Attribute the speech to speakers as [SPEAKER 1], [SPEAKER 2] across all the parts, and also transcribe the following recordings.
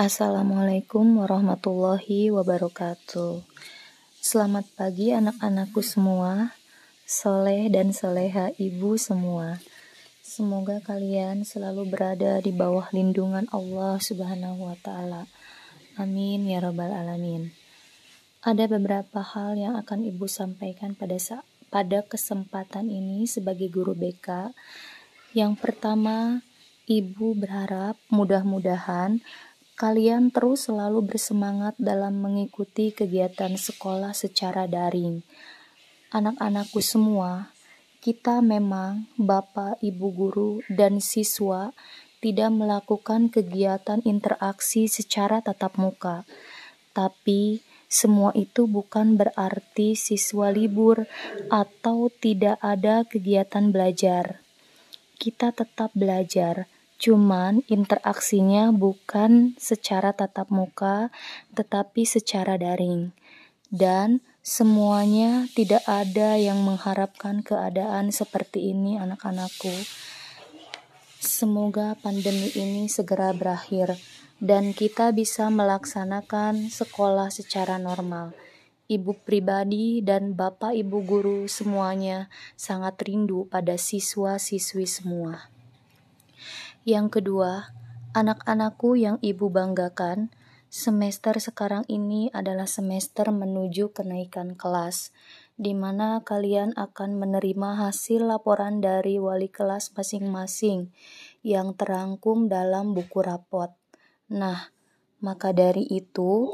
[SPEAKER 1] Assalamualaikum warahmatullahi wabarakatuh. Selamat pagi anak-anakku semua, soleh dan soleha ibu semua. Semoga kalian selalu berada di bawah lindungan Allah Subhanahu wa Ta'ala. Amin ya Rabbal 'Alamin. Ada beberapa hal yang akan ibu sampaikan pada pada kesempatan ini sebagai guru BK. Yang pertama, ibu berharap mudah-mudahan Kalian terus selalu bersemangat dalam mengikuti kegiatan sekolah secara daring. Anak-anakku semua, kita memang Bapak, Ibu guru, dan siswa tidak melakukan kegiatan interaksi secara tatap muka. Tapi semua itu bukan berarti siswa libur atau tidak ada kegiatan belajar. Kita tetap belajar Cuman interaksinya bukan secara tatap muka, tetapi secara daring. Dan semuanya tidak ada yang mengharapkan keadaan seperti ini anak-anakku. Semoga pandemi ini segera berakhir dan kita bisa melaksanakan sekolah secara normal. Ibu pribadi dan Bapak Ibu guru semuanya sangat rindu pada siswa-siswi semua. Yang kedua, anak-anakku yang ibu banggakan, semester sekarang ini adalah semester menuju kenaikan kelas, di mana kalian akan menerima hasil laporan dari wali kelas masing-masing yang terangkum dalam buku rapot. Nah, maka dari itu,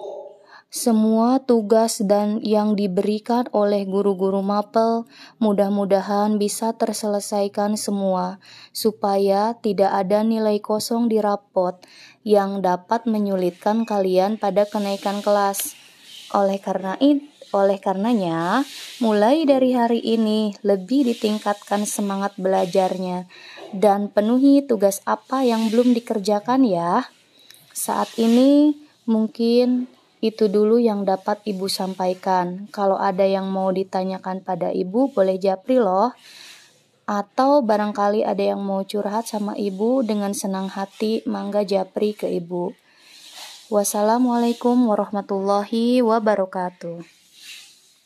[SPEAKER 1] semua tugas dan yang diberikan oleh guru-guru mapel mudah-mudahan bisa terselesaikan semua supaya tidak ada nilai kosong di rapot yang dapat menyulitkan kalian pada kenaikan kelas. Oleh karena itu, oleh karenanya, mulai dari hari ini lebih ditingkatkan semangat belajarnya dan penuhi tugas apa yang belum dikerjakan ya. Saat ini mungkin itu dulu yang dapat Ibu sampaikan. Kalau ada yang mau ditanyakan pada Ibu, boleh japri loh. Atau barangkali ada yang mau curhat sama Ibu dengan senang hati, mangga japri ke Ibu. Wassalamualaikum warahmatullahi wabarakatuh.